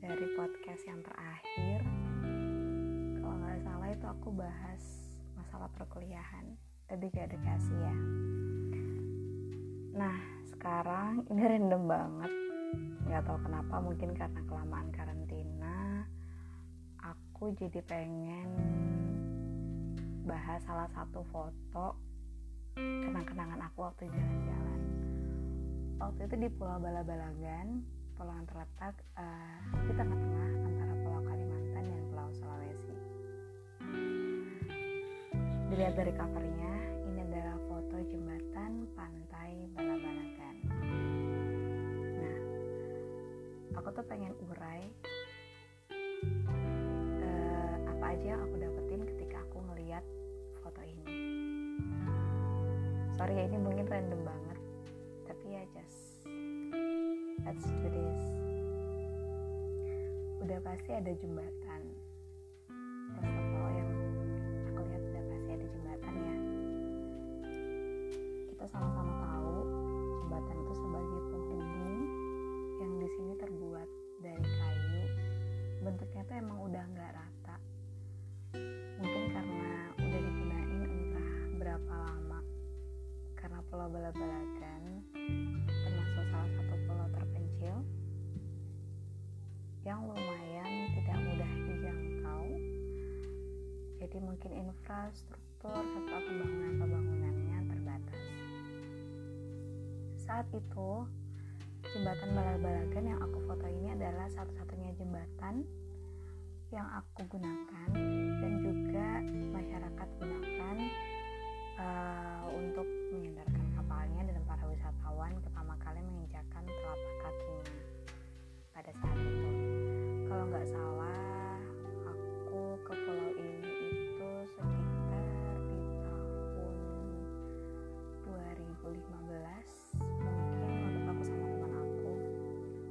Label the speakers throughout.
Speaker 1: podcast yang terakhir. Kalau nggak salah itu aku bahas masalah perkuliahan. Lebih ke edukasi ya. Nah sekarang ini random banget. Nggak tahu kenapa mungkin karena kelamaan karantina aku jadi pengen bahas salah satu foto kenang-kenangan aku waktu jalan-jalan. Waktu itu di Pulau Bala-Balagan yang terletak uh, di tengah-tengah antara Pulau Kalimantan dan Pulau Sulawesi. Dilihat dari covernya ini adalah foto jembatan pantai Bala-Balagan. Nah aku tuh pengen urai uh, apa aja yang aku dapetin ketika aku ngeliat foto ini. Sorry ya ini mungkin random banget let's udah pasti ada jembatan. All yang aku lihat udah pasti ada jembatan ya. Kita sama-sama tahu jembatan itu sebagai infrastruktur serta pembangunan-pembangunannya terbatas. Saat itu jembatan bala-balagan yang aku foto ini adalah satu-satunya jembatan yang aku gunakan dan juga masyarakat gunakan uh, untuk menyandarkan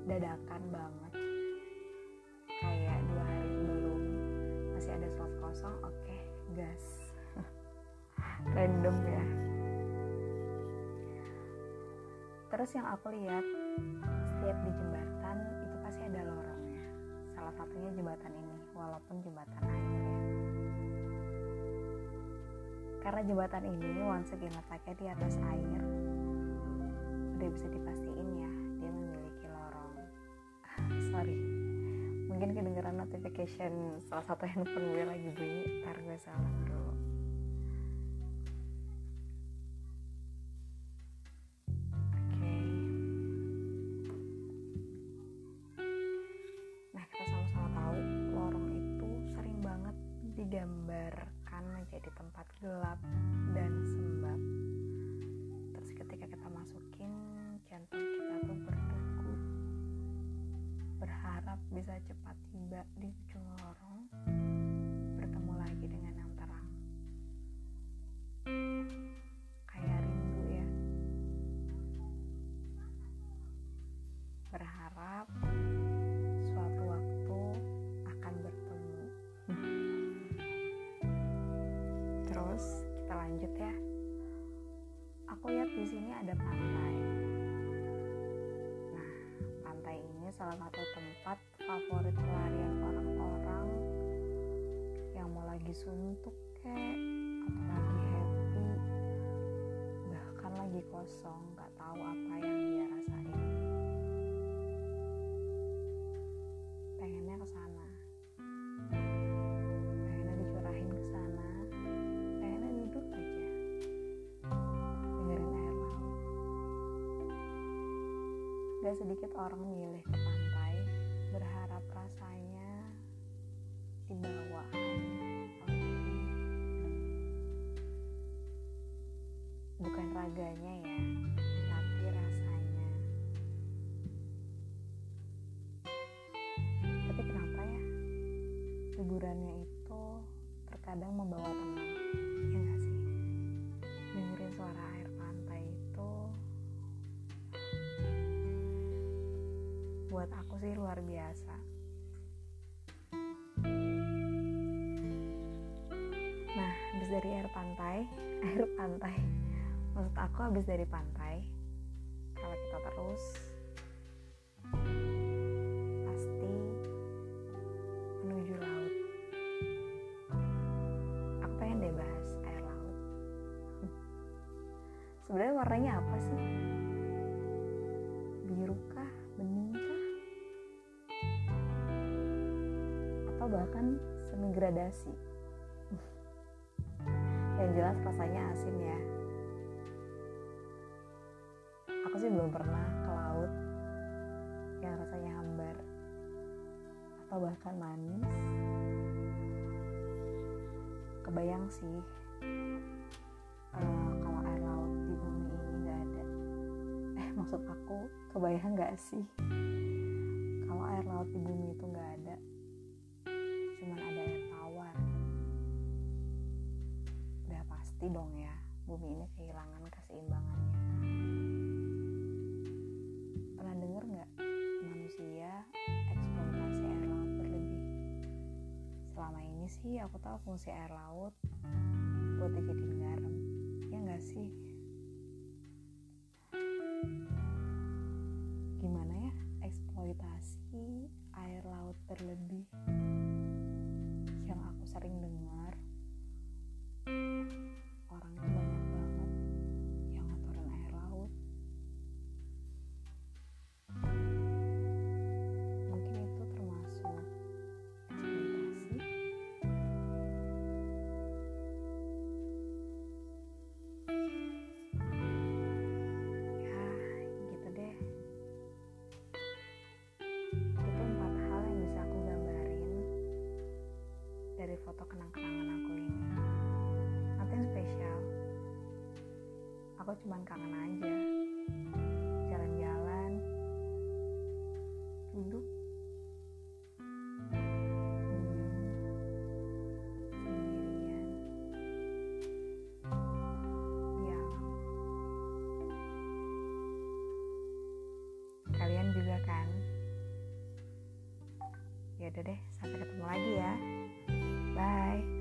Speaker 1: dadakan banget. Kayak dua hari sebelum masih ada slot kosong oke okay, gas. Random ya. Terus yang aku lihat setiap di jembatan itu pasti ada lorongnya. Salah satunya jembatan ini walaupun jembatan air ya. Karena jembatan ini once again letaknya di atas air udah bisa dipastiin sorry. Mungkin kedengeran notification salah satu handphone gue lagi bunyi ntar gue salam dulu. Oke. Nah kita sama-sama tahu lorong itu sering banget digambarkan menjadi tempat gelap dan cepat tiba di ujung lorong bertemu lagi dengan yang terang kayak rindu ya. Berharap suatu waktu akan bertemu. Terus kita lanjut ya. Aku lihat di sini ada pantai. Nah pantai ini salah satu tempat favorit pelarian orang-orang yang mau lagi suntuk kek atau lagi happy bahkan lagi kosong nggak tahu apa yang dia rasain. Pengennya ke sana. Pengennya dicurahin ke sana. Pengennya duduk aja. Dengerin air laut. Gak sedikit orang milih bukan raganya ya tapi rasanya. Tapi kenapa ya? Liburannya itu terkadang membawa tenang ya dengerin suara air pantai itu buat aku sih luar biasa. Nah habis dari air pantai air pantai maksud aku habis dari pantai kalau kita terus pasti menuju laut. Aku pengen deh bahas? Air laut. Sebenarnya warnanya apa sih? Biru kah? Bening kah? Atau bahkan semi gradasi yang jelas rasanya asin ya sih belum pernah ke laut yang rasanya hambar atau bahkan manis. Kebayang sih uh, kalau air laut di bumi ini nggak ada. Eh maksud aku kebayang nggak sih? Kalau air laut di bumi itu nggak ada. Cuman ada air tawar. Udah pasti dong ya bumi ini kehilangan sih? Aku tahu fungsi air laut buat dijadiin garam. Ya nggak sih? Gimana ya? Eksploitasi air laut berlebih yang aku sering dengar. Orang aku cuman kangen aja. Jalan-jalan. Duduk juga kan? Ya deh sampai ketemu lagi ya. Bye